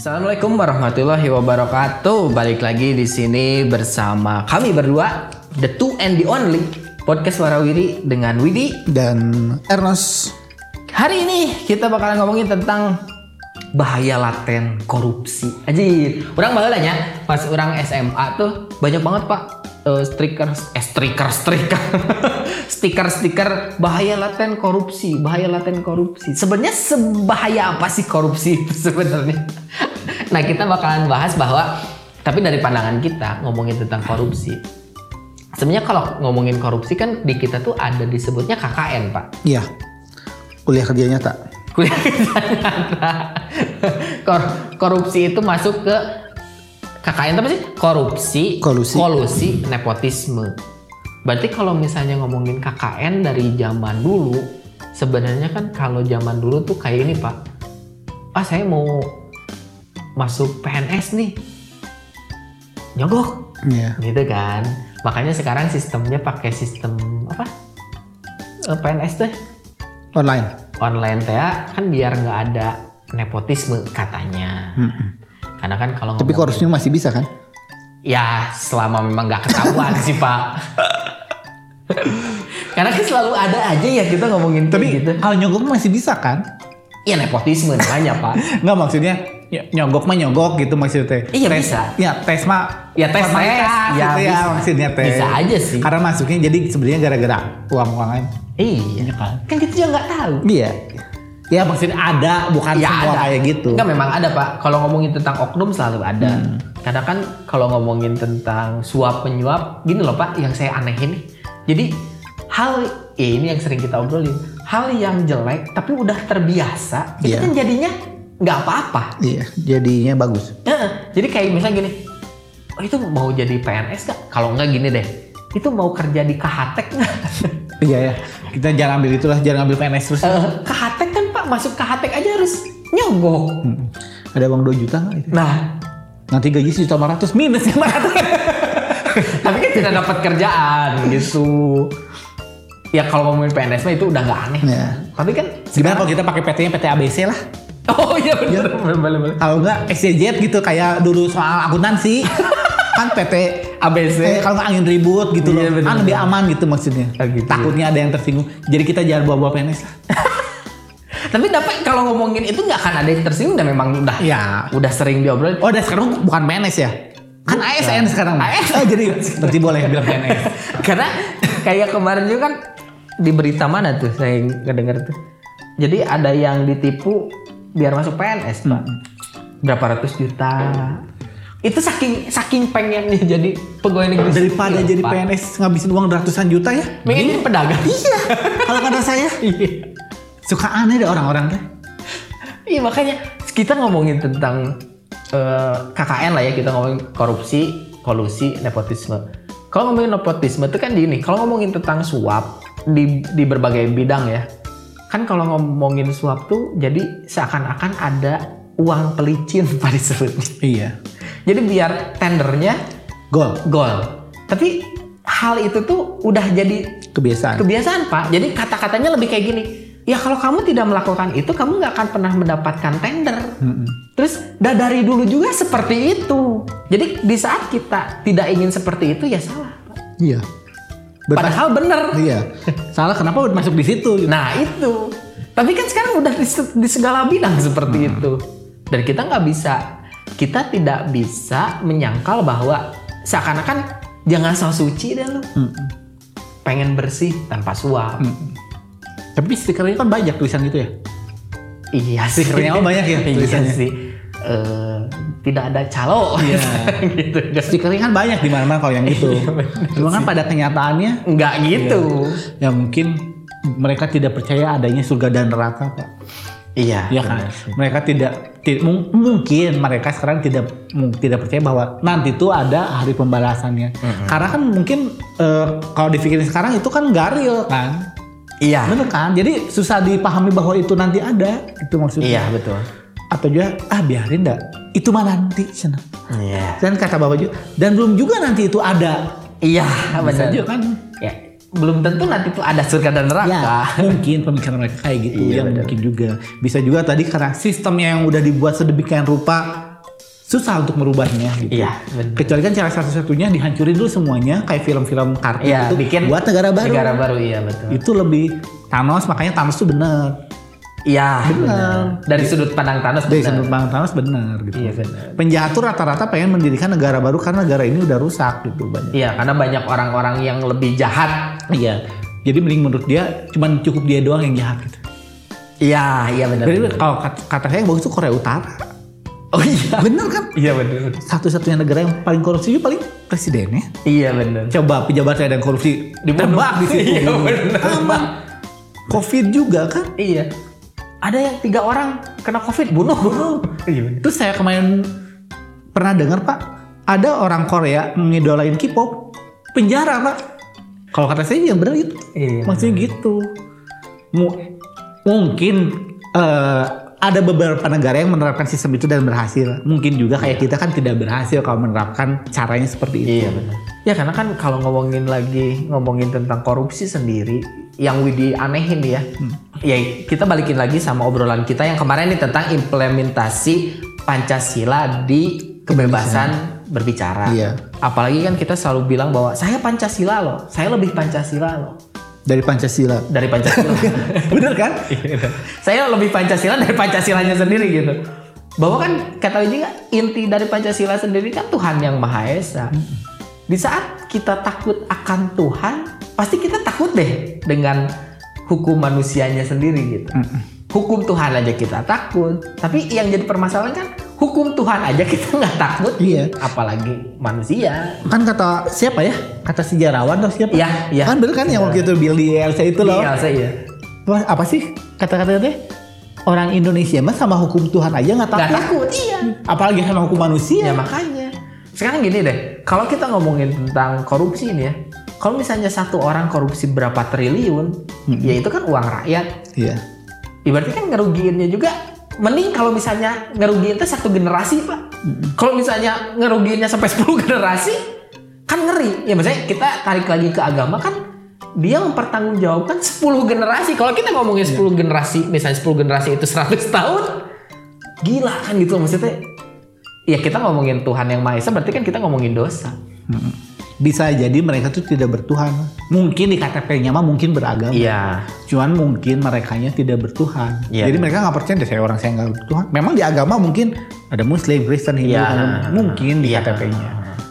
Assalamualaikum warahmatullahi wabarakatuh. Balik lagi di sini bersama kami berdua, the two and the only podcast Warawiri dengan Widi. dan Ernest Hari ini kita bakalan ngomongin tentang bahaya laten korupsi. Aji, orang bahalanya pas orang SMA tuh banyak banget pak eh, stiker, eh stiker, stiker, stiker, stiker bahaya laten korupsi, bahaya laten korupsi. Sebenarnya sebahaya apa sih korupsi itu sebenarnya? Nah kita bakalan bahas bahwa tapi dari pandangan kita ngomongin tentang korupsi. Sebenarnya kalau ngomongin korupsi kan di kita tuh ada disebutnya KKN pak. iya kuliah kerja nyata kuliah kerja nyata. Kor- korupsi itu masuk ke KKN apa sih? Korupsi, Kolusi. kolusi, nepotisme. Berarti kalau misalnya ngomongin KKN dari zaman dulu, sebenarnya kan kalau zaman dulu tuh kayak ini pak, ah saya mau masuk PNS nih, nyogok, iya gitu kan. Makanya sekarang sistemnya pakai sistem apa? Eh, PNS tuh online online teh kan biar nggak ada nepotisme katanya. Mm-mm. Karena kan kalau tapi korupsinya masih bisa kan ya selama memang nggak ketahuan sih pak. Karena kan selalu ada aja ya kita ngomongin tapi gitu. kalau nyogok masih bisa kan Iya nepotisme namanya pak. nggak maksudnya ny- nyogok mah nyogok gitu maksudnya Iya, tes, bisa. ya tes mah Ya, tes, formalitas tes. Ya, gitu ya bisa. maksudnya tes Bisa aja sih. karena masuknya jadi sebenarnya gara-gara uang uangan Iya kan? Kan kita juga nggak tahu. iya ya maksudnya ada bukan Ya semua ada. kayak gitu Enggak memang ada pak. Kalau ngomongin tentang oknum selalu ada. Hmm. Karena kan kalau ngomongin tentang suap penyuap, gini loh pak, yang saya anehin nih. Jadi hal ya ini yang sering kita obrolin, hal yang jelek tapi udah terbiasa, itu Iya. kan jadinya nggak apa-apa. iya jadinya bagus jadi kayak misalnya gini, oh itu mau jadi PNS nggak? Kalau nggak gini deh, itu mau kerja di Kahatek nggak? iya ya kita jangan ambil itulah jangan ambil PNS terus Kahatek masuk Kahatek aja harus nyogok. Mm. ada uang 2 juta nggak itu Nah, nanti gaji sejuta 500 minus yang tapi kan tidak dapat kerjaan gitu ya kalau ngomongin PNS mah itu udah nggak aneh Ya. tapi kan Gimana kalau kita pakai PT-nya PT ABC lah? oh iya benar boleh boleh boleh Kalau enggak SCJ gitu kayak dulu soal akuntansi. kan PT ABC eh, kalau nggak angin ribut gitu Iya, loh. bener, kan lebih aman gitu maksudnya. Oh, gitu. Takutnya ada yang tersinggung. Jadi kita jangan bawa-bawa PNS lah. tapi dapat kalau ngomongin itu nggak akan ada yang tersinggung dan memang udah Ya. udah sering diobrolin Oh, dan sekarang bukan PNS ya? Kan ASN sekarang. Oh, jadi berarti boleh bilang PNS. karena kayak kemarin juga kan di berita mana tuh saya ngedenger tuh jadi ada yang ditipu biar masuk PNS pak berapa ratus juta itu saking saking pengennya jadi pegawai negeri Daripada jadi. PNS ngabisin uang ratusan juta ya. pengen jadi pedagang Iya. Kalau kata saya iya suka aneh deh orang-orang teh. Iya makanya kita ngomongin tentang eh, KKN lah ya kita ngomongin korupsi, kolusi, nepotisme. Kalau ngomongin nepotisme itu kan gini, kalau ngomongin tentang suap di di berbagai bidang ya, kan kalau ngomongin suap tuh jadi seakan-akan ada uang pelicin pada disebutnya. Iya. Jadi biar tendernya Gol. gol. Tapi hal itu tuh udah jadi Kebiasaan. kebiasaan pak jadi kata-katanya lebih kayak gini ya kalau kamu tidak melakukan itu kamu nggak akan pernah mendapatkan tender Mm-mm. terus da- dari dulu juga seperti itu jadi di saat kita tidak ingin seperti itu ya salah. Iya. Berpas- padahal bener Iya. Salah kenapa masuk di situ? nah itu tapi kan sekarang udah di, di segala bidang seperti itu dan kita nggak bisa kita tidak bisa menyangkal bahwa seakan-akan jangan so suci deh lu Mm-mm. pengen bersih tanpa suap Mm-mm. Tapi stikernya kan banyak tulisan gitu ya. Iya sih. Stikernya mah banyak ya iya tulisannya. sih. Eh, tidak ada calo. Iya. gitu. Stikernya kan banyak di mana-mana kalau yang gitu. Iya, Cuma kan pada kenyataannya Enggak gitu. ya mungkin mereka tidak percaya adanya surga dan neraka, Pak. Iya. Iya kan? sih. Mereka tidak ti- mung- mungkin mereka sekarang tidak tidak percaya bahwa nanti tuh ada hari pembalasannya. Karena kan mungkin eh, kalau dipikirin sekarang itu kan nggak real kan. Iya. Bener kan? Jadi susah dipahami bahwa itu nanti ada. Itu maksudnya. Iya betul. Atau juga ah biarin dah. Itu mah nanti sana. Iya. Dan kata Bapak juga dan belum juga nanti itu ada. Iya benar. juga kan? Ya, belum tentu nanti tuh ada surga dan neraka. Ya, mungkin pemikiran mereka kayak gitu Iya, yang mungkin juga. Bisa juga tadi karena sistemnya yang udah dibuat sedemikian rupa susah untuk merubahnya gitu. Iya, benar. Kecuali kan cara satu-satunya dihancurin dulu semuanya kayak film-film kartun Iya, itu bikin buat negara baru. Negara baru iya betul. Itu lebih Thanos makanya Thanos tuh bener. Iya, Benar. benar. Dari sudut pandang Thanos Dari benar. sudut pandang Thanos bener gitu. Iya benar. Penjahat tuh rata-rata pengen mendirikan negara baru karena negara ini udah rusak gitu banyak. Iya, karena banyak orang-orang yang lebih jahat. Iya. Jadi mending menurut dia cuman cukup dia doang yang jahat gitu. Iya, iya benar. Jadi kalau kata, kata saya yang bagus tuh Korea Utara. Oh iya. Bener kan? Iya benar. Satu-satunya negara yang paling korupsi itu paling presidennya. Iya benar. Coba pejabat saya dan korupsi ditembak di situ. Iya, bener. Aman. Covid juga kan? Iya. Ada yang tiga orang kena covid bunuh. Bunuh. Iya benar. Terus saya kemarin pernah dengar pak, ada orang Korea mengidolain K-pop, penjara pak. Kalau kata saya yang benar itu, Iya. maksudnya gitu. Mu- mungkin eh, ada beberapa negara yang menerapkan sistem itu dan berhasil. Mungkin juga kayak kita kan tidak berhasil kalau menerapkan caranya seperti itu. Iya benar. Ya karena kan kalau ngomongin lagi ngomongin tentang korupsi sendiri yang Widi anehin ya. Ya kita balikin lagi sama obrolan kita yang kemarin nih tentang implementasi Pancasila di kebebasan berbicara. Iya. Apalagi kan kita selalu bilang bahwa saya Pancasila loh, saya lebih Pancasila loh Dari Pancasila. dari Pancasila. Bener kan? saya lebih Pancasila dari Pancasilanya sendiri gitu. Bahwa kan kata juga inti dari Pancasila sendiri kan Tuhan yang Maha Esa. Di saat kita takut akan Tuhan, pasti kita takut deh dengan hukum manusianya sendiri gitu. Hukum Tuhan aja kita takut, tapi yang jadi permasalahan kan hukum Tuhan aja kita nggak takut, Iya. apalagi manusia. Kan kata siapa ya? Kata sejarawan atau siapa? Iya, iya. Kan bener kan yang waktu itu Bill di LC itu loh. Iya, saya Wah, apa sih kata-kata teh? Orang Indonesia mah sama hukum Tuhan aja nggak takut. takut, iya. Apalagi sama hukum manusia. Ya makanya. Sekarang gini deh, kalau kita ngomongin tentang korupsi ini ya, kalau misalnya satu orang korupsi berapa triliun, ya itu kan uang rakyat. Iya. Ibaratnya kan ngerugiinnya juga mending kalau misalnya ngerugiin itu satu generasi, Pak. Kalau misalnya ngerugiinnya sampai 10 generasi, kan ngeri. Ya maksudnya kita tarik lagi ke agama kan dia mempertanggungjawabkan 10 generasi. Kalau kita ngomongin 10 generasi, misalnya 10 generasi itu 100 tahun, gila kan gitu maksudnya. Ya kita ngomongin Tuhan yang Maha Esa berarti kan kita ngomongin dosa. Mm. Bisa jadi mereka tuh tidak bertuhan. Mungkin di KTP-nya mah mungkin beragama. Iya. Cuman mungkin merekanya tidak bertuhan. Iya. Jadi mereka nggak percaya deh saya orang saya nggak bertuhan. Memang di agama mungkin ada Muslim, Kristen, Hindu, Iya. kan, mungkin di Iya. KTP-nya.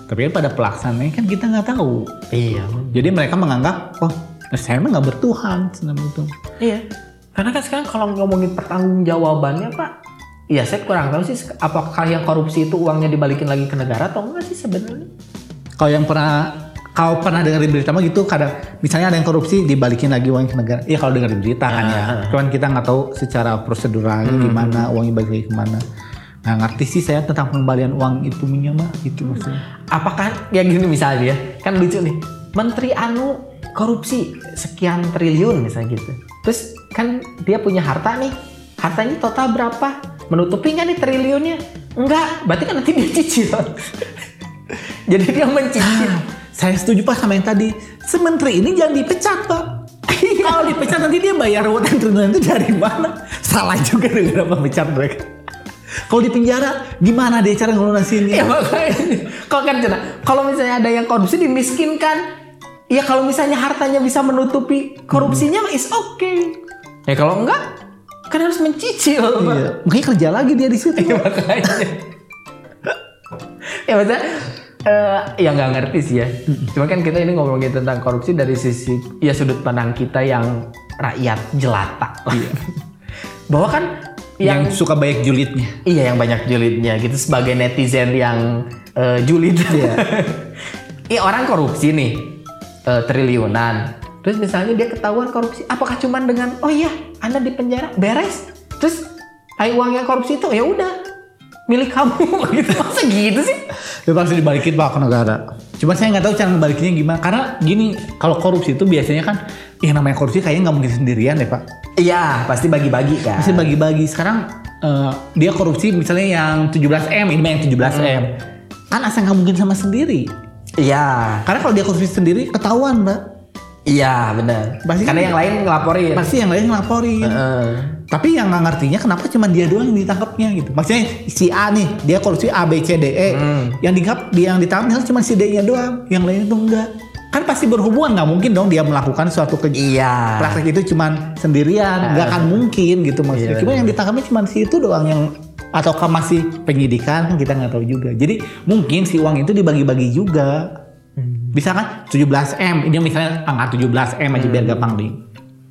Tapi kan pada pelaksananya kan kita nggak tahu. Iya. Jadi mereka menganggap, oh saya mah nggak bertuhan senam itu. Iya. Karena kan sekarang kalau ngomongin pertanggungjawabannya Pak, ya saya kurang tahu sih apakah yang korupsi itu uangnya dibalikin lagi ke negara atau enggak sih sebenarnya? Kalau yang pernah kau pernah dengar di berita mah gitu kadang misalnya ada yang korupsi dibalikin lagi uang ke negara. Iya kalau dengar di berita kan ya. Ah. Cuman kita nggak tahu secara proseduralnya gimana uangnya balik lagi ke mana. Nah ngerti sih saya tentang pengembalian uang itu minyak mah gitu maksudnya. Apakah ya gini misalnya ya, kan lucu nih. Menteri anu korupsi sekian triliun misalnya gitu. Terus kan dia punya harta nih. Hartanya total berapa? Menutupi nggak nih triliunnya? Enggak, berarti kan nanti dia cicil. Jadi dia mencicil. Ah, saya setuju pak sama yang tadi. Sementri ini jangan dipecat pak. Kalau dipecat nanti dia bayar utang triliun itu dari mana? Salah juga dengan memecat mereka. Kalau di penjara gimana dia cara ngelunasinnya? Ya makanya. Kalau kan kalau misalnya ada yang korupsi dimiskinkan, ya kalau misalnya hartanya bisa menutupi korupsinya mah is okay. Ya kalau enggak, kan harus mencicil. Iya. Makanya kerja lagi dia di situ. Ya makanya. ya maksudnya eh, ya nggak ngerti sih ya. Cuma kan kita ini ngomongin tentang korupsi dari sisi ya sudut pandang kita yang rakyat jelata. Bahwa kan yang, yang suka banyak julidnya. iya yang banyak julidnya gitu sebagai netizen yang eh, julid. Iya. Iya orang korupsi nih eh, triliunan. Terus misalnya dia ketahuan korupsi, apakah cuman dengan oh iya anda di penjara beres? Terus hai uang yang korupsi itu ya udah milik kamu gitu masa gitu sih? Itu pasti dibalikin pak ke negara. Cuma saya nggak tahu cara ngebalikinnya gimana. Karena gini, kalau korupsi itu biasanya kan, yang namanya korupsi kayaknya nggak mungkin sendirian deh pak. Iya pasti bagi-bagi kan. Pasti bagi-bagi. Sekarang eh, dia korupsi misalnya yang 17 m, ini mah yang 17 m. Kan asal nggak mungkin sama sendiri. Iya. Karena kalau dia korupsi sendiri ketahuan mbak. Iya benar. Pasti Karena yang lain ngelaporin. Pasti yang lain ngelaporin. Heeh. Tapi yang nggak ngertinya kenapa cuma dia doang yang ditangkapnya gitu. Maksudnya si A nih, dia korupsi A B C D E. Hmm. Yang ditangkap dia yang ditangkap cuma si D-nya doang, yang lain itu enggak. Kan pasti berhubungan nggak mungkin dong dia melakukan suatu ke Iya. praktek itu cuma sendirian, nggak akan mungkin gitu maksudnya. Iya, Cuma benar. yang ditangkapnya cuma si itu doang yang ataukah masih penyidikan kan kita nggak tahu juga. Jadi mungkin si uang itu dibagi-bagi juga. Hmm. Bisa kan 17 m ini misalnya angka 17 m aja biar gampang nih.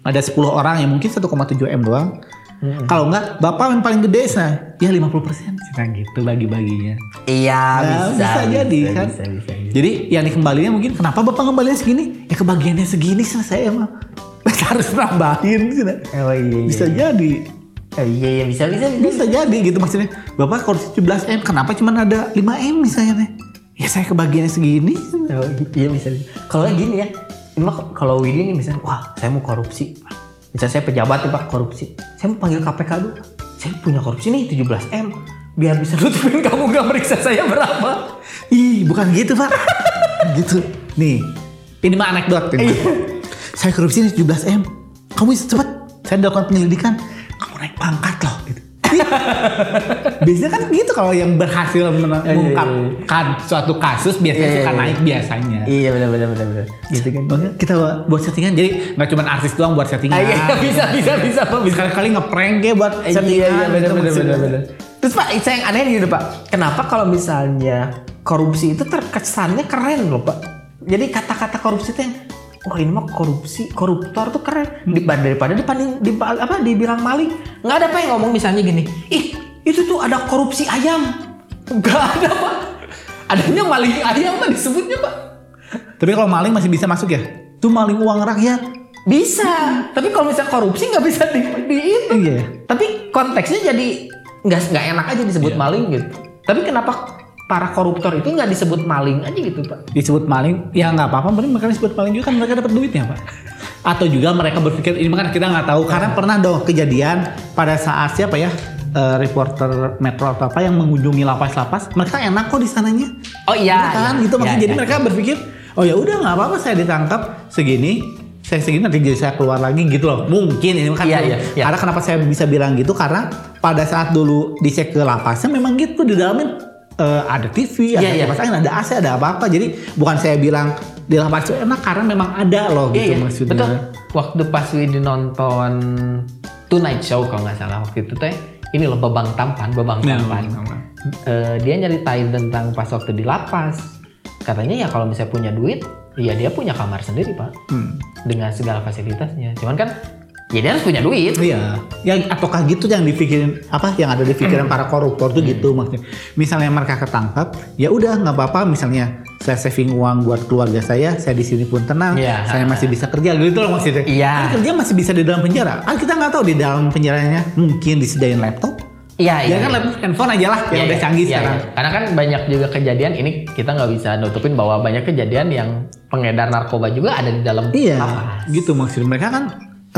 Ada 10 orang yang mungkin 1,7 m doang. Hmm. Kalau enggak, bapak yang paling gede nah, ya 50 persen. gitu bagi-baginya. Iya Nah, bisa, bisa jadi, kan? Bisa, bisa, bisa. Jadi yang dikembalinya mungkin kenapa bapak ngembalinya segini? Ya kebagiannya segini selesai emang. Harus nambahin sih. nah. Oh iya. iya. Bisa jadi. Oh, iya iya bisa bisa bisa. Bisa jadi gitu maksudnya. Bapak korupsi 17 M, kenapa cuma ada 5 M misalnya? Teh? Ya saya kebagiannya segini. Oh, iya bisa. Kalau gini ya, emang kalau Widi nih misalnya, wah saya mau korupsi. Misalnya saya pejabat nih pak korupsi, saya mau panggil KPK dulu. Saya punya korupsi nih 17 m, biar bisa nutupin kamu nggak meriksa saya berapa. Ih, bukan gitu pak. gitu. Nih, ini mah anekdot. Ini. Saya korupsi nih 17 M. Kamu cepet. Saya melakukan penyelidikan. Kamu naik pangkat biasanya kan gitu kalau yang berhasil iya, iya. mengungkapkan suatu kasus biasanya Iya, iya, suka iya. naik biasanya. Iya benar benar benar benar. Gitu kan. Kita buat settingan jadi nggak cuma artis doang buat settingan. Ah, iya bisa bisa bisa pak bisa. Sekali-kali ngeprank kayak buat Iya settingan. iya benar gitu benar benar benar. Terus pak, saya yang aneh gitu pak, kenapa kalau misalnya korupsi itu terkesannya keren loh pak? Jadi kata-kata korupsi itu yang Wah ini mah korupsi, koruptor tuh keren Daripada- daripada dipanding, di, apa dibilang maling. Nggak ada pak yang ngomong misalnya gini, ih itu tuh ada korupsi ayam. Nggak ada pak. Adanya maling ayam pak disebutnya pak. Tapi kalau maling masih bisa masuk ya? Itu maling uang rakyat. Bisa, tapi kalau misalnya korupsi nggak bisa di, di itu. Iya. Tapi konteksnya jadi nggak nggak enak aja disebut maling gitu. Tapi kenapa para koruptor itu nggak disebut maling aja gitu pak? disebut maling? Ya nggak apa-apa. Mending mereka disebut maling juga kan mereka dapat duitnya pak. Atau juga mereka berpikir ini kan kita nggak tahu. Karena pernah dong kejadian pada saat siapa ya eh, reporter metro atau apa yang mengunjungi lapas-lapas. Mereka enak kok di sananya. Oh iya, kan? iya, gitu. Makanya iya, jadi iya. mereka berpikir oh ya udah nggak apa-apa saya ditangkap segini saya segini nanti jadi saya keluar lagi gitu loh. Mungkin ini kan Iya, iya, iya. karena kenapa saya bisa bilang gitu? Karena pada saat dulu dicek ke lapasnya memang gitu di dalamnya eh, ada TV, ada Iya, iya. kipas angin, ada AC, ada apa-apa. Jadi bukan saya bilang di lapas itu enak karena memang ada loh gitu Iya, iya, maksudnya. betul. Waktu pas Widi nonton Tonight Show kalau nggak salah waktu itu teh, ini loh Babang Tampan, Babang Nah, Tampan. Eh, dia nyeritain tentang pas waktu di lapas. Katanya ya kalau misalnya punya duit, ya dia punya kamar sendiri pak, Hmm. dengan segala fasilitasnya. Cuman kan, ya dia harus punya duit. Iya, yang ataukah gitu yang dipikirin apa yang ada di pikiran para koruptor tuh gitu maksudnya. Misalnya mereka ketangkap, ya udah nggak apa-apa. Misalnya saya saving uang buat keluarga saya, saya di sini pun tenang, Iya. saya masih bisa kerja gitu loh maksudnya. Iya. Kan kerja masih bisa di dalam penjara. Kan kita nggak tahu di dalam penjaranya mungkin disediain laptop. Iya, Ya iya. kan laptop handphone aja lah yang Iya, udah iya, canggih iya, sekarang. iya. Karena kan banyak juga kejadian ini kita nggak bisa nutupin bahwa banyak kejadian yang pengedar narkoba juga ada di dalam Iya, lapas. gitu maksud mereka kan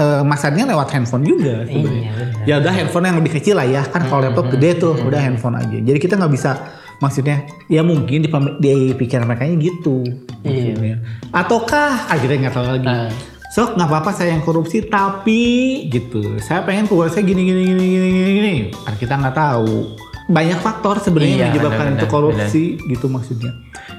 eh, masarnya lewat handphone juga sebenarnya. Iya, ya udah handphone yang lebih kecil lah ya, kan kalau laptop gede tuh udah handphone aja. Jadi kita nggak bisa maksudnya ya mungkin di, di pikiran mereka gitu. Iya. maksudnya. Ataukah akhirnya nggak tahu lagi. Ah. So nggak apa-apa saya yang korupsi tapi gitu. Saya pengen keluar saya gini gini gini gini gini. Kan kita nggak tahu. Banyak faktor sebenarnya Iya, yang menyebabkan benar, itu benar, korupsi gitu maksudnya.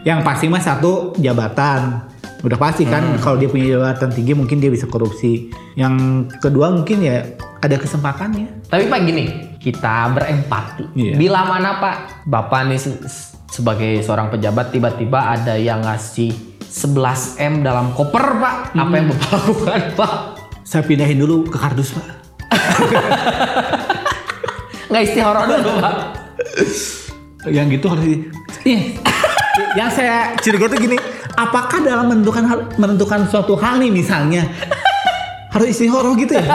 Yang pasti mah satu jabatan. Udah pasti kan Hmm. kalau dia punya jabatan tinggi mungkin dia bisa korupsi. Yang kedua mungkin ya ada kesempatannya. Tapi Pak gini, kita berempati. Iya. Bila mana Pak, Bapak nih se- se- sebagai seorang pejabat tiba-tiba ada yang ngasih 11 M dalam koper Pak, apa yang Bapak lakukan Pak? Saya pindahin dulu ke kardus pak. Nggak istihara dulu Pak. Yang gitu harus di... Yang saya curiga tuh gini, apakah dalam menentukan hal, menentukan suatu hal nih misalnya harus istihoroh gitu ya?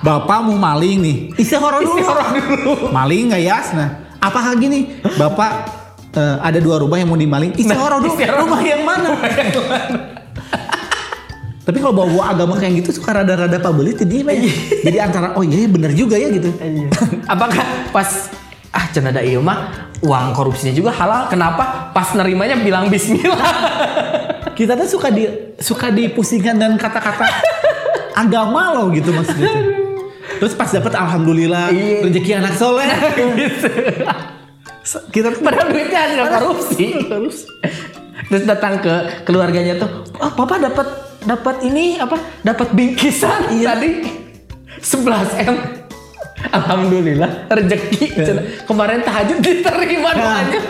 Bapak mau maling nih, istihoroh dulu. Dulu. Maling nggak ya? Nah, apakah gini, Bapak eh, ada dua rumah yang mau dimaling, istihoroh dulu. istihoroh. Rumah yang mana? Tapi kalau bawa agama kayak gitu suka rada-rada pabelit jadi ya? Jadi antara oh iya bener juga ya gitu. Apakah pas ah cenah ada ieu mah uang korupsinya juga halal? Kenapa pas nerimanya bilang bismillah? kita tuh suka di suka dipusingkan dengan kata-kata agama loh gitu maksudnya. Terus pas dapet alhamdulillah Iya. rezeki anak soleh. kita tuh Padahal duitnya hasil korupsi. Terus datang ke keluarganya tuh, oh papa dapat dapat ini apa? Dapat bingkisan tadi 11 m. Alhamdulillah rezeki. Cina. Kemarin tahajud diterima Nah. doanya.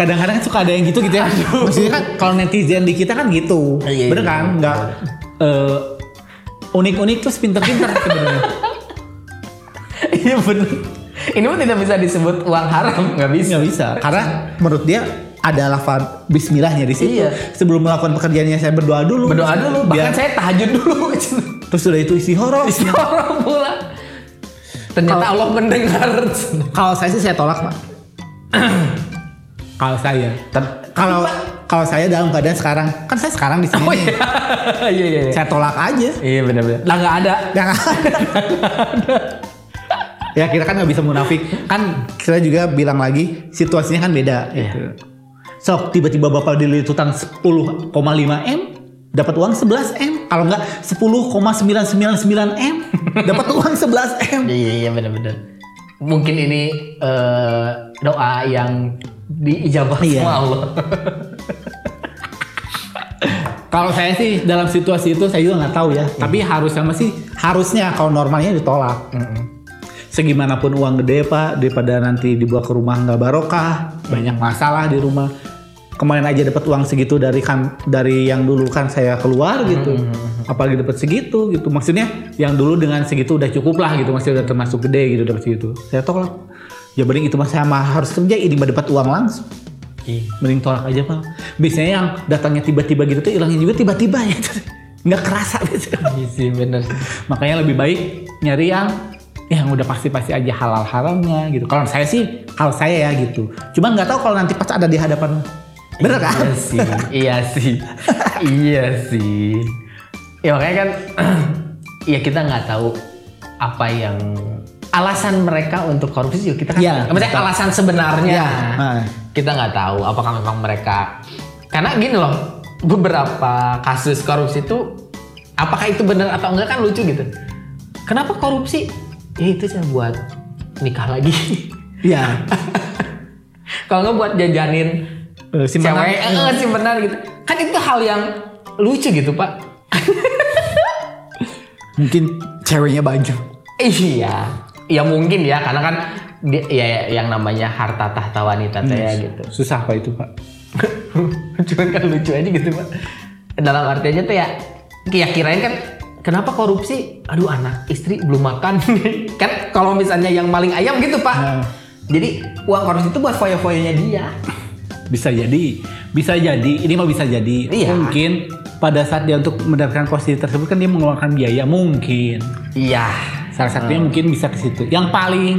Kadang-kadang suka ada yang gitu gitu ya. Maksudnya kan kalau netizen di kita kan gitu. Iya, Bener iya. kan? Enggak eh, unik-unik terus pinter-pinter sebenarnya. Iya benar. Ini mah tidak bisa disebut uang haram, nggak bisa. Nggak bisa. Karena menurut dia ada lafaz bismillahnya di situ. Iya. Sebelum melakukan pekerjaannya saya berdoa dulu. Berdoa dulu, bahkan Biar- saya tahajud dulu. terus sudah itu isi horor. Orang pula. Ternyata Kalau- Allah mendengar. Kalau saya sih saya tolak, Pak. Kalau saya. Kalau kalau saya dalam keadaan sekarang, kan saya sekarang di sini. Oh iya. Iya iya. iya. Saya tolak aja. Iya benar-benar. Lah nggak ada. Yang ada. ya kita kan nggak bisa munafik. Kan kita juga bilang lagi situasinya kan beda. Iya. Gitu. So tiba-tiba bapak dililit utang 10,5 m, dapat uang 11 m. Kalau nggak 10,999 m, dapat uang 11 m. Iya iya benar-benar. Mungkin ini eh, doa yang diijabah Iya. sama Allah. Kalau saya sih dalam situasi itu saya juga nggak tahu ya. Tapi harus sama sih harusnya kalau normalnya ditolak. Segimanapun uang gede pak, daripada nanti dibawa ke rumah nggak barokah, banyak masalah di rumah. Kemarin aja dapat uang segitu dari kan dari yang dulu kan saya keluar gitu, apalagi dapat segitu gitu. Maksudnya yang dulu dengan segitu udah cukup lah gitu, masih udah termasuk gede gitu dapat segitu. Saya tolak. Ya mending itu mah harus kerja ini mah dapat uang langsung. Iya. Mending tolak aja pak. Biasanya yang datangnya tiba-tiba gitu tuh hilangnya juga tiba-tiba ya. Nggak kerasa biasanya. Iya sih benar. Makanya lebih baik nyari yang yang udah pasti-pasti aja halal haramnya gitu. Kalau saya sih, kalau saya ya gitu. Cuma nggak tahu kalau nanti pas ada di hadapan. Bener kan? Iya sih, iya sih, iya sih. Ya makanya kan, ya kita nggak tahu apa yang alasan mereka untuk korupsi juga kita kan, Iya, maksudnya betul. alasan sebenarnya Iya, nah. kita nggak tahu apakah memang mereka karena gini loh beberapa kasus korupsi itu apakah itu benar atau enggak kan lucu gitu. Kenapa korupsi? Ya itu saya buat nikah lagi. Iya. Kalau nggak buat jajanin Eh, simpenan. cewek eh, simpenan gitu kan itu hal yang lucu gitu pak Mungkin ceweknya baju. iya ya mungkin ya karena kan dia, ya yang namanya harta tahta wanita teh ya gitu Susah pak itu pak. cuman kan lucu aja gitu pak dalam arti aja tuh ya ya kirain kan kenapa korupsi aduh anak istri belum makan kan kalau misalnya yang maling ayam gitu pak Nah. jadi uang korupsi itu buat foya-foyanya dia Bisa jadi, bisa jadi. Ini mah bisa jadi. Iya. Mungkin pada saat dia untuk mendapatkan posisi tersebut kan dia mengeluarkan biaya mungkin. iya Salah satunya mungkin bisa ke situ. Yang paling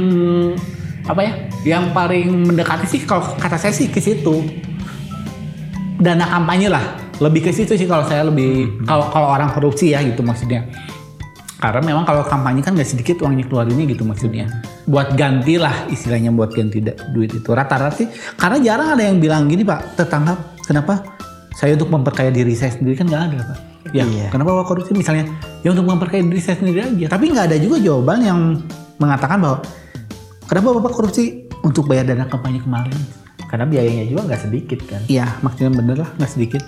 apa ya? Yang paling mendekati sih kalau kata saya sih ke situ. Dana kampanye lah. Lebih ke situ sih kalau saya lebih kalau kalau orang korupsi ya gitu maksudnya. Karena memang kalau kampanye kan nggak sedikit uangnya keluarinnya gitu maksudnya. Buat ganti lah istilahnya buat ganti duit itu. Rata-rata sih karena jarang ada yang bilang gini Pak, tetangga kenapa saya untuk memperkaya diri saya sendiri kan nggak ada Pak. Ya, Iya. kenapa Bapak korupsi misalnya ya untuk memperkaya diri saya sendiri aja. Tapi nggak ada juga jawaban yang mengatakan bahwa kenapa Bapak korupsi untuk bayar dana kampanye kemarin. karena biayanya juga nggak sedikit kan Iya, maksudnya bener lah, nggak sedikit.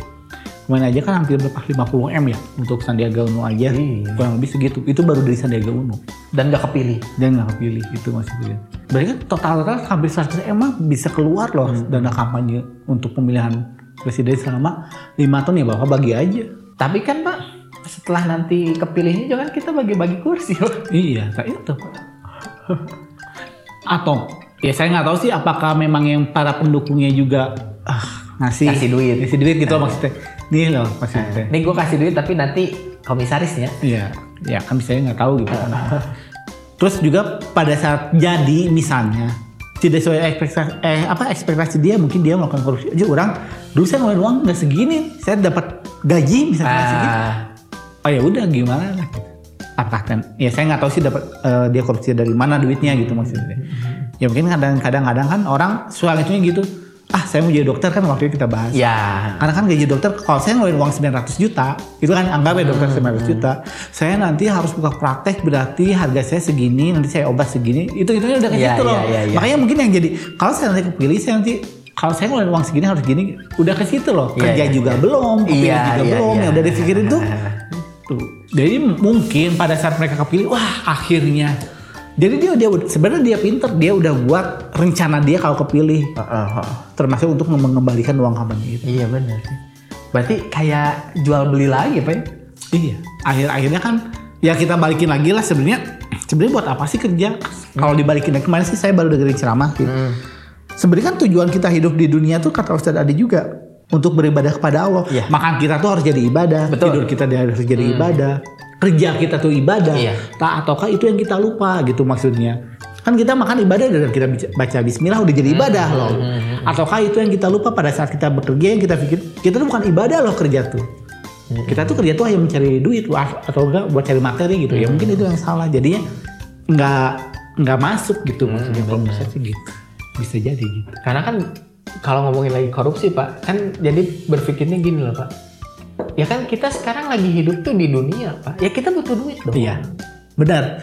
Kemarin aja kan hampir berapa 50 M ya untuk Sandiaga Uno aja. Iya. Kurang lebih segitu. Itu baru dari Sandiaga Uno. dan nggak kepilih Dan nggak kepilih, itu maksudnya. Berarti kan total-total hampir 100 M bisa keluar loh dana kampanye untuk pemilihan presiden selama 5 tahun ya Bapak bagi aja. Tapi kan Pak, setelah nanti kepilihnya juga kan kita bagi-bagi kursi. Pak. Iya, kayak itu. Atau ya saya nggak tahu sih apakah memang yang para pendukungnya juga ah, ngasih Ngasih duit. ngasih duit gitu maksudnya. Nih loh maksudnya. Nih gue kasih duit tapi nanti komisarisnya. Iya, ya kan saya nggak tahu gitu kan. Terus juga pada saat jadi misalnya tidak sesuai ekspektasi eh apa ekspektasi dia mungkin dia melakukan korupsi. Aja orang dulu saya ngeluarin uang nggak segini saya dapat gaji misalnya segini. Ah, oh ya udah gimana? Lah apakah kan? Ya saya nggak tahu sih dapat eh, dia korupsi dari mana duitnya gitu maksudnya. Ya mungkin kadang-kadang kadang kan orang soal itunya gitu ah saya mau jadi dokter kan waktu itu kita bahas. Ya. karena kan gaji dokter kalau saya ngeluarin uang 900 juta itu kan anggap ya dokter 900 juta. Saya nanti harus buka praktek berarti harga saya segini nanti saya obat segini. Itu itu udah kayak Iya, gitu loh. iya, iya, iya. makanya mungkin yang jadi kalau saya nanti kepilih saya nanti kalau saya ngeluarin uang segini harus gini udah ke situ loh. Iya, kerja iya, juga iya. belum kepilih Iya, juga iya, belum. yang udah dipikirin tuh tuh. Jadi mungkin pada saat mereka kepilih wah akhirnya jadi dia dia sebenarnya dia pinter dia udah buat rencana dia kalau kepilih Heeh, heeh. termasuk untuk mengembalikan uang kampanye itu Iya benar sih. Berarti kayak jual beli lagi, Pak. ya? Iya, akhir-akhirnya kan ya kita balikin lagi lah sebenarnya. Sebenarnya buat apa sih kerja? Kalau dibalikin lagi kemarin sih saya baru dengerin ceramah gitu. Hmm. Sebenarnya kan tujuan kita hidup di dunia tuh kata Ustadz Adi juga untuk beribadah kepada Allah. Iya. Makan kita tuh harus jadi ibadah, Betul. Hmm. tidur kita harus jadi ibadah, kerja kita tuh ibadah. Iya. Tak ataukah itu yang kita lupa gitu maksudnya? Kan kita makan ibadah dan kita baca bismillah udah jadi ibadah Hmm. loh. Ataukah itu yang kita lupa pada saat kita bekerja yang kita pikir kita tuh bukan ibadah loh kerja tuh. Hmm. Kita tuh kerja tuh hanya mencari duit atau enggak buat cari materi gitu. Hmm. Ya mungkin itu yang salah. Jadinya nggak nggak masuk gitu Hmm, maksudnya kalau bisa sih gitu. Bisa jadi gitu. Karena kan kalau ngomongin lagi korupsi, Pak, kan jadi berpikirnya gini loh, Pak. Ya kan kita sekarang lagi hidup tuh di dunia, Pak. Ya kita butuh duit dong. Iya. Benar.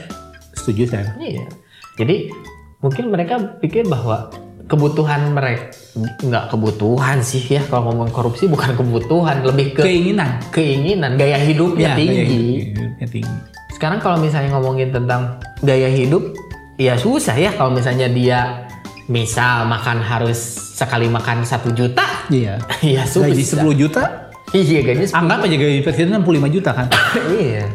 Setuju saya. Iya. Jadi mungkin mereka pikir bahwa kebutuhan mereka nggak kebutuhan sih ya kalau ngomong korupsi bukan kebutuhan lebih ke Keinginan. keinginan gaya hidupnya Iya, tinggi. gaya hidupnya tinggi. Sekarang kalau misalnya ngomongin tentang gaya hidup, ya susah ya kalau misalnya dia misal makan harus sekali makan satu juta, Iya. ya susah. Gaji 10 juta, Iya gaji 10. anggap aja gaji presiden 65 juta kan. iya.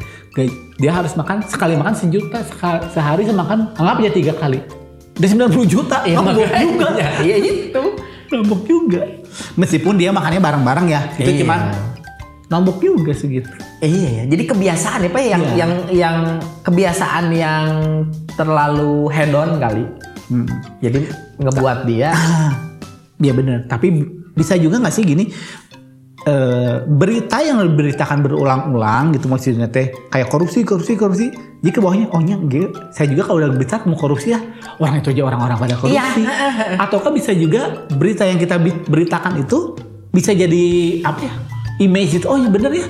Dia harus makan sekali makan sejuta sehari semakan anggap aja tiga kali. Dia 90 juta, Iya Ngambek makanya. juga. Iya itu. Nombok juga. Meskipun dia makannya bareng-bareng ya, itu Iya. cuman nombok juga segitu. Iya ya. Jadi kebiasaan ya Pak yang Iya. yang yang kebiasaan yang terlalu hedon kali. Hmm. Jadi ngebuat dia Ah, Iya bener. Tapi bisa juga nggak sih gini? Eh, berita yang diberitakan berulang-ulang gitu maksudnya teh kayak korupsi korupsi korupsi jadi ke bawahnya oh nya gitu. saya juga kalau udah berita mau korupsi ya orang itu aja orang-orang pada korupsi Iya. ataukah bisa juga berita yang kita beritakan itu bisa jadi apa ya image itu oh ya bener ya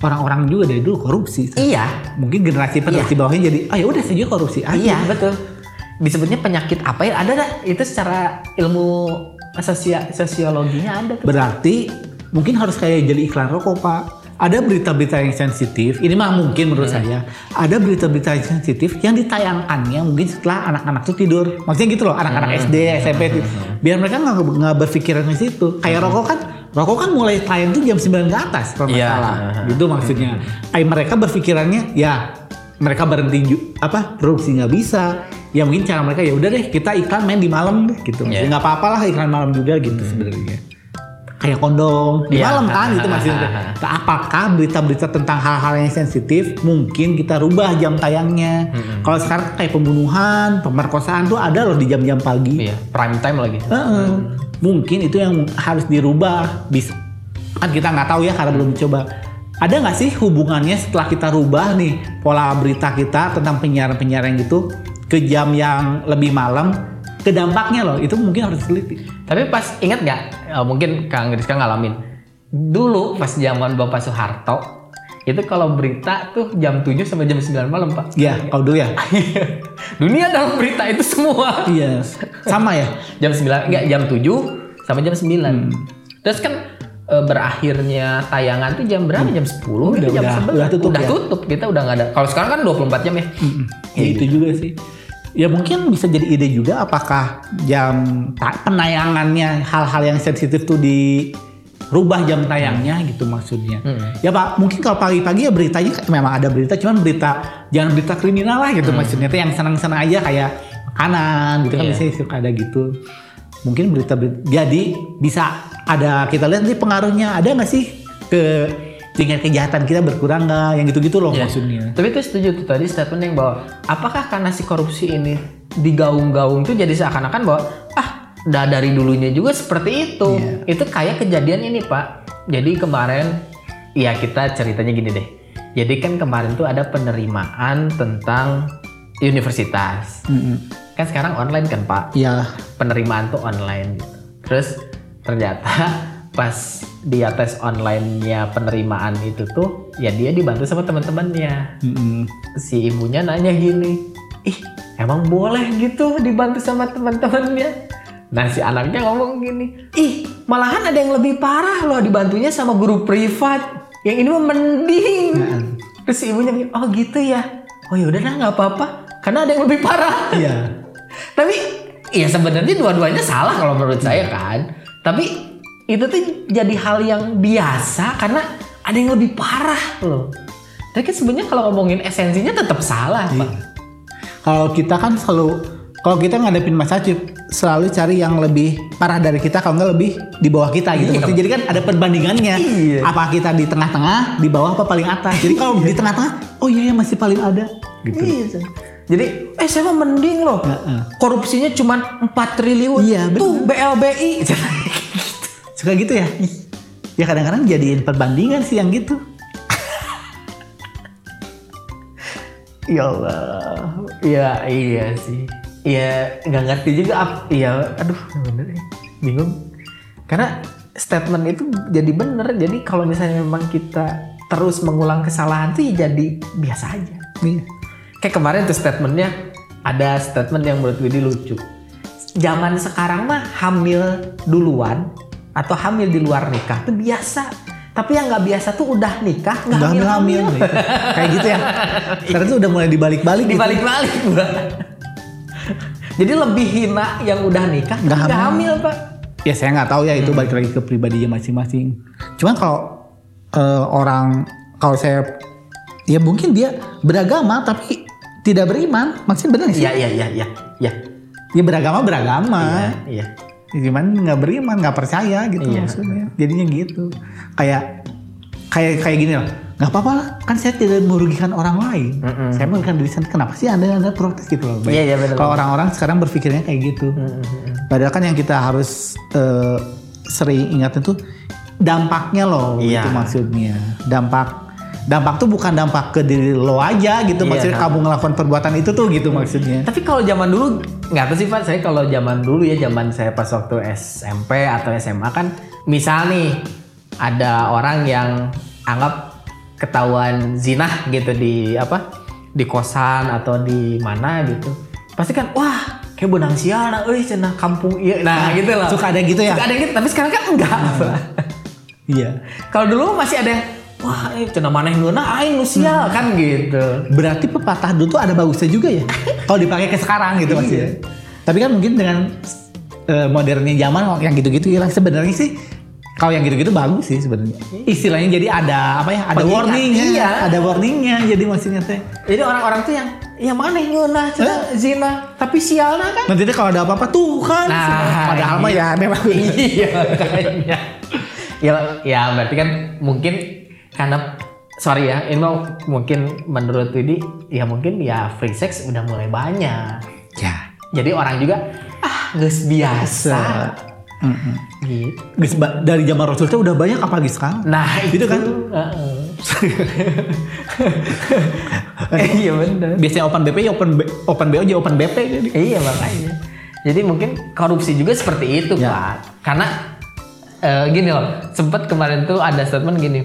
orang-orang juga dari dulu korupsi iya. mungkin generasi penerus Iya. di bawahnya jadi ah ya udah saya juga korupsi aja Iya, betul. Disebutnya penyakit apa ya? Ada dah itu secara ilmu sosiologinya ada tuh. Berarti mungkin harus kayak jadi iklan rokok pak. Ada berita-berita yang sensitif, ini mah mungkin menurut saya. Ada berita-berita yang sensitif yang ditayangkannya mungkin setelah anak-anak tuh tidur. Maksudnya gitu loh, anak-anak SD, SMP, itu. biar mereka nggak nggak berpikiran ke situ. Kayak rokok kan, rokok kan mulai tayang tuh jam 9 ke atas, kalau Iya. salah. Gitu maksudnya. Kayak mereka berpikirannya, ya mereka berhenti apa produksi nggak bisa. Ya mungkin cara mereka ya udah deh kita iklan main di malam deh gitu. Iya. Ya nggak apa-apa lah iklan malam juga gitu sebenarnya kayak kondom di Iya. malam kan maksudnya. Nah, apakah berita-berita tentang hal-hal yang sensitif mungkin kita rubah jam tayangnya? Kalau sekarang kayak pembunuhan, pemerkosaan tuh ada loh di jam-jam pagi. Iya, prime time lagi. Heeh. Mungkin itu yang harus dirubah. Bisa kan kita nggak tahu ya karena belum dicoba. Ada nggak sih hubungannya setelah kita rubah nih pola berita kita tentang penyiaran-penyiaran gitu ke jam yang lebih malam? Ke dampaknya loh, itu mungkin harus teliti. Tapi pas ingat nggak? Eh, mungkin Kang Rizka ngalamin. Dulu pas zaman Bapak Soeharto itu kalau berita tuh jam 7 sampai jam 9 malam, Pak. Iya, kalau dulu ya. Dunia dalam berita itu semua. Iya, sama ya. jam 9 enggak jam 7 sampai jam 9. Terus kan e, berakhirnya tayangan tuh jam berapa? Jam 10 Udah, gitu, jam udah, 11. udah tutup ya? tutup. Kita udah nggak ada. Kalau sekarang kan 24 jam ya. Ya itu juga sih. Ya mungkin bisa jadi ide juga apakah jam penayangannya hal-hal yang sensitif tuh dirubah jam tayangnya gitu maksudnya. Hmm. Ya Pak, mungkin kalau pagi-pagi ya beritanya memang ada berita, cuman berita jangan berita kriminal lah gitu maksudnya. Tuh yang senang-senang aja kayak makanan gitu kan Iya. biasanya suka ada gitu. Mungkin berita, berita jadi bisa ada kita lihat nanti pengaruhnya ada nggak sih ke tingkat kejahatan kita berkurang nggak? Yang gitu-gitu loh Iya. maksudnya. Tapi itu setuju tuh tadi statement yang bahwa apakah karena si korupsi ini digaung-gaung tuh jadi seakan-akan bahwa ah dah dari dulunya juga seperti itu. Iya. Itu kayak kejadian ini Pak. Jadi kemarin ya kita ceritanya gini deh. Jadi kan kemarin tuh ada penerimaan tentang universitas. Mm-mm. Kan sekarang online kan Pak Ya, penerimaan tuh online gitu. Terus ternyata pas dia tes online-nya penerimaan itu tuh ya dia dibantu sama teman-temannya. mm-mm. Si ibunya nanya gini, "Ih, emang boleh gitu dibantu sama teman-temannya?" Nah, si anaknya ngomong gini, "Ih, malahan ada yang lebih parah loh dibantunya sama guru privat. Yang ini mah mending." Terus si ibunya bilang, "Oh, gitu ya. Oh, yaudah dah nggak apa-apa. Karena ada yang lebih parah." Iya. Tapi ya sebenarnya dua-duanya salah kalau menurut saya kan. Tapi itu tuh jadi hal yang biasa karena ada yang lebih parah loh. Tapi kan sebenarnya kalau ngomongin esensinya tetap salah, Pak. Iya. Kalau kita kan selalu kalau kita ngadepin masalah selalu cari yang lebih parah dari kita kalau nggak lebih di bawah kita gitu. Iya. Jadi kan ada perbandingannya. Iya. Apa kita di tengah-tengah, di bawah apa paling atas. Jadi kalau di tengah-tengah, oh iya ya masih paling ada gitu. Iya. Jadi eh saya mah mending loh. Heeh. Korupsinya cuma 4 triliun. Iya, bener. Tuh BLBI. Suka gitu ya? Ya kadang-kadang jadiin perbandingan sih yang gitu. ya Allah. Iya, iya sih. Iya, nggak ngerti juga. Iya, aduh, bener ya. Bingung. Karena statement itu jadi bener. Jadi kalau misalnya memang kita terus mengulang kesalahan tuh ya jadi biasa aja. Iya. Kayak kemarin tuh statementnya ada statement yang menurut Widi lucu. Zaman sekarang mah hamil duluan atau hamil di luar nikah tuh biasa. Tapi yang nggak biasa tuh udah nikah nggak hamil hamil. gitu. Kayak gitu ya. Tuh udah mulai dibalik-balik gitu. Dibalik-balik gua. Jadi lebih hina yang udah nikah Nggak hamil. hamil, Pak. Ya saya nggak tahu ya Hmm. itu balik lagi ke pribadinya masing-masing. Cuman kalau eh, orang kalau saya ya mungkin dia beragama tapi tidak beriman, maksudnya benar sih? Iya, iya, iya, iya. Iya. Ya beragama beragama. Iya. Cuman nggak beriman, nggak percaya gitu Iya. maksudnya. Jadinya gitu. Kayak kayak kayak gini loh. Nggak apa-apa lah, kan saya tidak merugikan orang lain. Mm-mm. Saya merugikan diri sendiri. Kenapa sih anda anda protes gitu loh? Iya, iya, benar. Kalau orang-orang sekarang berpikirnya kayak gitu. Padahal kan yang kita harus eh, sering ingat itu dampaknya loh, Iya. itu maksudnya. Dampak dampak tuh bukan dampak ke diri lo aja gitu, Iya. maksudnya kamu ngelakukan perbuatan itu tuh gitu maksudnya. Tapi kalau zaman dulu nggak tahu sih Pak, saya kalau zaman dulu ya zaman saya pas waktu SMP atau SMA kan misal nih ada orang yang anggap ketahuan zina gitu di apa di kosan atau di mana gitu pasti kan wah kayak benang sial euy cenah kampung iya nah, gitu loh Suka ada gitu ya? Suka ada gitu tapi sekarang kan enggak Pak. Iya. kalau dulu masih ada yang wah eh, cenah maneh ngeunah aing nu sial kan gitu Berarti pepatah dulu tuh ada bagusnya juga ya. Kalau dipakai ke sekarang gitu maksudnya. Tapi kan mungkin dengan eh, modernnya zaman yang gitu-gitu ya sebenarnya sih kalau yang gitu-gitu bagus sih sebenarnya. Istilahnya jadi ada apa ya? Ada Pengingat, warningnya. iya. Ada warningnya. Jadi maksudnya teh. Jadi orang-orang tuh yang ya maneh ngeunah cenah zina tapi sialna kan Nanti deh kalau ada apa-apa tuh kan. Nah, Padahal mah ya memang. iya kayaknya. Ya, ya berarti kan mungkin karena sorry ya, ini mungkin menurut Widi ya mungkin ya free sex udah mulai banyak. ya. Jadi orang juga ah geus biasa. Gitu. Geus ba- dari zaman Rasul tuh udah banyak apalagi sekarang. Nah Gitu itu kan? Heeh. Iya benar. Biasanya open BP ya open B, open BO jadi open BP jadi. Iya makanya. Jadi mungkin korupsi juga seperti itu Ya. pak. Karena eh, gini loh, sempat kemarin tuh ada statement gini.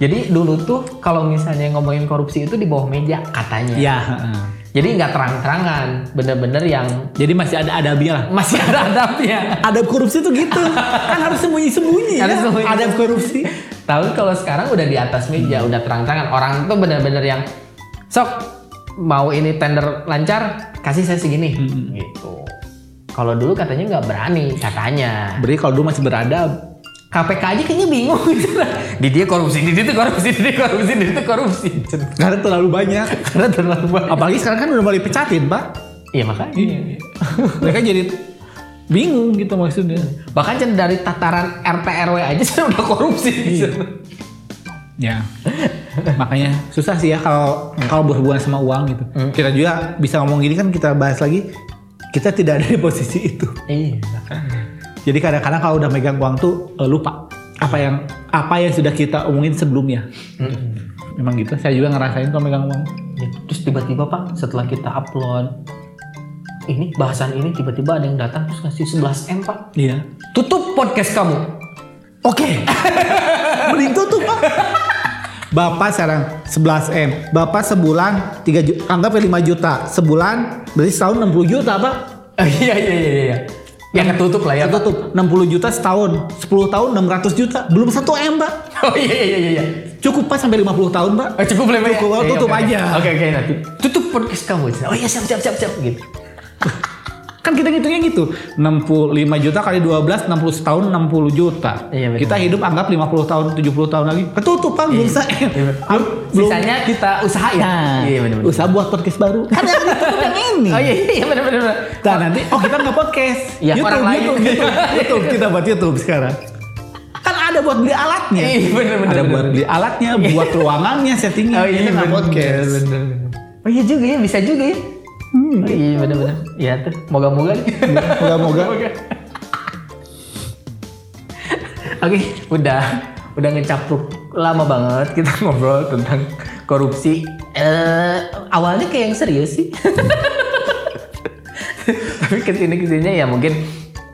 Jadi dulu tuh kalau misalnya ngomongin korupsi itu di bawah meja katanya. Iya. Jadi nggak terang-terangan, bener-bener yang Jadi masih ada adabnya lah. masih ada adabnya. Adab korupsi tuh gitu. kan harus sembunyi-sembunyi ya. Harus sembunyi. Adab korupsi. Tahu kalau sekarang udah di atas meja, udah terang-terangan. Orang tuh bener-bener yang sok mau ini tender lancar, kasih saya segini, gitu. Kalau dulu katanya nggak berani, katanya. Berarti kalau dulu masih beradab. KPK aja kayaknya bingung gitu. Di dia korupsi, di dia tuh korupsi, di dia korupsi, di dia korupsi. Karena terlalu banyak. Karena terlalu banyak. Apalagi sekarang kan udah mulai pecatin, Pak. Iya makanya. Mereka jadi bingung gitu maksudnya. Bahkan dari tataran RT RW aja saya udah korupsi. Ya. Makanya susah sih ya kalau kalau berhubungan sama uang gitu. Kita juga bisa ngomong gini kan kita bahas lagi. Kita tidak ada di posisi itu. Iya. Jadi kadang-kadang kalau udah megang uang tuh eh, lupa apa yang apa yang sudah kita omongin sebelumnya. Memang gitu. Saya juga ngerasain kalau megang uang. Ya, Terus tiba-tiba pak setelah kita upload ini bahasan ini tiba-tiba ada yang datang terus ngasih 11 m pak. Iya. Tutup podcast kamu. Oke. Mending tutup pak. Bapak sekarang 11 m. Bapak sebulan 3 juta, anggap 5 juta. Sebulan berarti setahun 60 juta pak. Iya iya iya iya. Ya ketutup lah ya. Pak. Tutup 60 juta setahun, 10 tahun 600 juta, belum 1 M, Pak. Oh iya iya iya iya. Cukup Pak sampai 50 tahun, Pak. Oh, cukup lah Pak, ya? Cukup, Iya, tutup oke, oke. aja. Oke oke nanti. Tutup podcast kamu. Oh iya siap siap siap siap gitu. Kan kita ngitungnya gitu. 65 juta kali 12, 60 setahun 60 juta. Iya, betul. kita hidup anggap 50 tahun, 70 tahun lagi. Ketutup, Pak, belum se Iya, Belum. Sisanya kita usaha ya. Nah, iya benar usaha buat podcast baru. Kan yang yang ini. Oh iya iya benar benar. Nah, nanti oh kita nggak podcast. Iya, orang lain. YouTube, YouTube, YouTube. kita buat YouTube sekarang. Kan ada buat beli alatnya. Iya, bener, bener, ada bener. buat beli alatnya, buat ruangannya, settingnya. Oh iya nggak benar podcast. benar, benar. Oh iya juga ya bisa juga ya. Hmm. Iya benar benar. Iya tuh. Moga-moga. Moga-moga. Oke, udah udah ngecapruk lama banget kita ngobrol tentang korupsi. Eh awalnya kayak yang serius sih. Tapi ke sini ke sini ya mungkin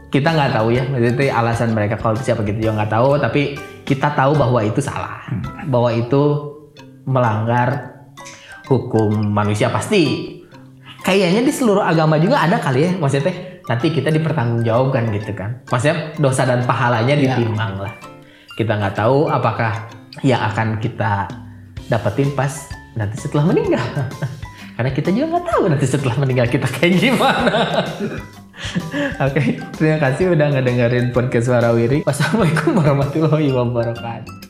kita nggak tahu ya, maksudnya alasan mereka korupsi apa gitu juga nggak tahu. Tapi kita tahu bahwa itu salah, bahwa itu melanggar hukum manusia pasti. Kayaknya di seluruh agama juga ada kali ya, maksudnya nanti kita dipertanggungjawabkan gitu kan. Maksudnya dosa dan pahalanya Ya. ditimbang lah. Kita nggak tahu apakah yang akan kita dapetin pas nanti setelah meninggal. Karena kita juga nggak tahu nanti setelah meninggal kita kayak gimana. Oke, terima kasih udah ngedengerin podcast Warawiri. Wassalamualaikum warahmatullahi wabarakatuh.